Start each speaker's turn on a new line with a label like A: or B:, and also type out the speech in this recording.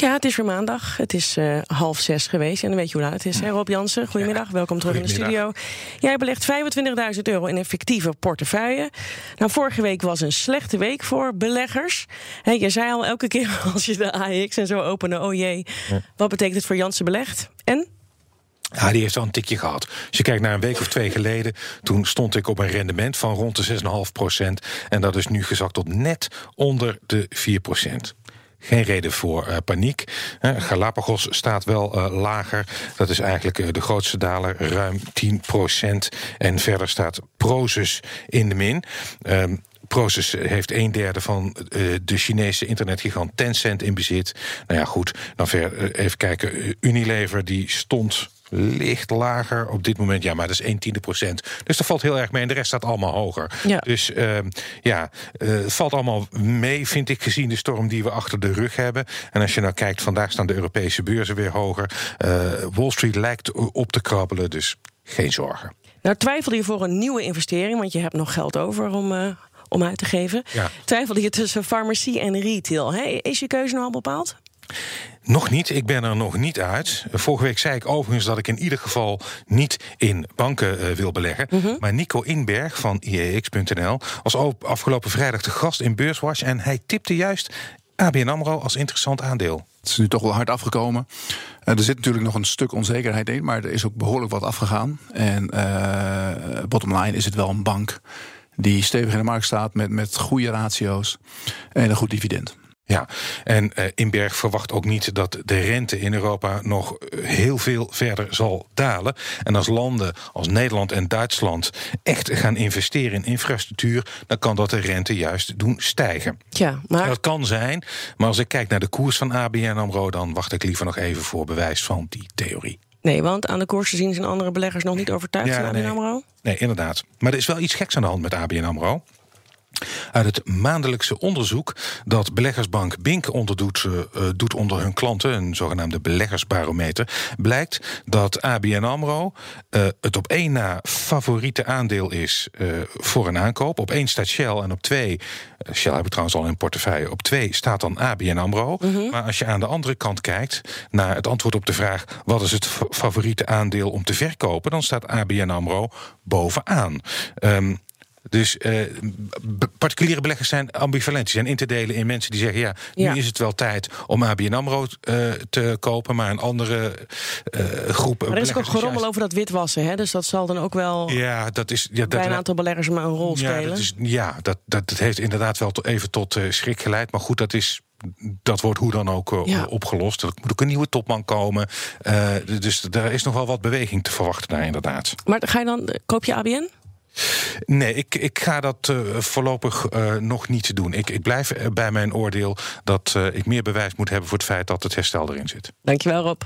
A: Ja, het is weer maandag. Het is uh, half zes geweest. En dan weet je hoe laat het is. Hè? Rob Jansen, goedemiddag. Welkom terug in de studio. Jij belegt 25.000 euro in een fictieve portefeuille. Nou, vorige week was een slechte week voor beleggers. He, je zei al elke keer als je de AX en zo opende... oh jee, wat betekent het voor Jansen belegd? En?
B: Ja, die heeft al een tikje gehad. Als je kijkt naar een week of twee geleden, toen stond ik op een rendement van rond de 6,5 procent. En dat is nu gezakt tot net onder de 4 procent. Geen reden voor uh, paniek. Galapagos staat wel uh, lager. Dat is eigenlijk uh, de grootste daler, ruim 10 procent. En verder staat Prozus in de min. Um, heeft een derde van de Chinese internetgigant Tencent in bezit. Nou ja, goed. Dan ver, even kijken. Unilever die stond licht lager op dit moment. Ja, maar dat is 1 tiende procent. Dus dat valt heel erg mee. En de rest staat allemaal hoger.
A: Ja.
B: Dus uh, ja, uh, het valt allemaal mee, vind ik, gezien de storm die we achter de rug hebben. En als je nou kijkt, vandaag staan de Europese beurzen weer hoger. Uh, Wall Street lijkt op te krabbelen, dus geen zorgen.
A: Nou, twijfelde je voor een nieuwe investering, want je hebt nog geld over om. Uh, om uit te geven.
B: Ja.
A: Twijfelde je tussen farmacie en retail. Is je keuze nou al bepaald?
B: Nog niet, ik ben er nog niet uit. Vorige week zei ik overigens dat ik in ieder geval niet in banken uh, wil beleggen.
A: Mhm.
B: Mm -hmm. Maar Nico Inberg van IEX.nl was afgelopen vrijdag de gast in Beurswatch en hij tipte juist ABN AMRO als interessant aandeel.
C: Het is nu toch wel hard afgekomen. Uh, er zit natuurlijk nog een stuk onzekerheid in, maar er is ook behoorlijk wat afgegaan. En uh, bottom line is het wel een bank die stevig in de markt staat met, met goede ratio's en een goed dividend.
B: Ja, en uh, Inberg verwacht ook niet dat de rente in Europa nog heel veel verder zal dalen. En als landen als Nederland en Duitsland echt gaan investeren in infrastructuur, dan kan dat de rente juist doen stijgen.
A: Ja, maar...
B: Dat kan zijn, maar als ik kijk naar de koers van ABN AMRO, dan wacht ik liever nog even voor bewijs van die theorie.
A: Nee, want aan de koers te zien zijn andere beleggers nog niet overtuigd
B: ja,
A: van ABN
B: nee.
A: AMRO?
B: Nee, inderdaad. Maar er is wel iets geks aan de hand met ABN AMRO. Uit het maandelijkse onderzoek dat beleggersbank Bink onderdoet, uh, doet onder hun klanten, een zogenaamde beleggersbarometer, blijkt dat ABN AMRO uh, het op één na favoriete aandeel is voor een aankoop. Op één staat Shell en op twee, Shell heb ik trouwens al in portefeuille, op twee staat dan ABN AMRO.
A: Mhm.
B: Mm -hmm. Maar als je aan de andere kant kijkt naar het antwoord op de vraag wat is het favoriete aandeel om te verkopen, dan staat ABN AMRO bovenaan. Um, dus uh, particuliere beleggers zijn ambivalent. Die zijn in te delen in mensen die zeggen... ja, nu
A: Ja.
B: is het wel tijd om ABN AMRO uh, te kopen... maar een andere uh, groep
A: Maar er is ook gerommel over dat witwassen, hè? dus dat zal dan ook wel
B: Ja, dat is... Ja,
A: bij
B: dat,
A: een aantal beleggers maar een rol
B: ja,
A: spelen.
B: dat is, ja dat, dat, dat heeft inderdaad wel to, even tot schrik geleid. Maar goed, dat is dat wordt hoe dan ook uh,
A: Ja.
B: opgelost. Er moet ook een nieuwe topman komen. Uh, dus er is nog wel wat beweging te verwachten daar inderdaad.
A: Maar ga je dan, koop je ABN?
B: Nee, ik, ik ga dat uh, voorlopig uh, nog niet doen. Ik, ik blijf bij mijn oordeel dat ik meer bewijs moet hebben voor het feit dat het herstel erin zit.
A: Dankjewel Rob.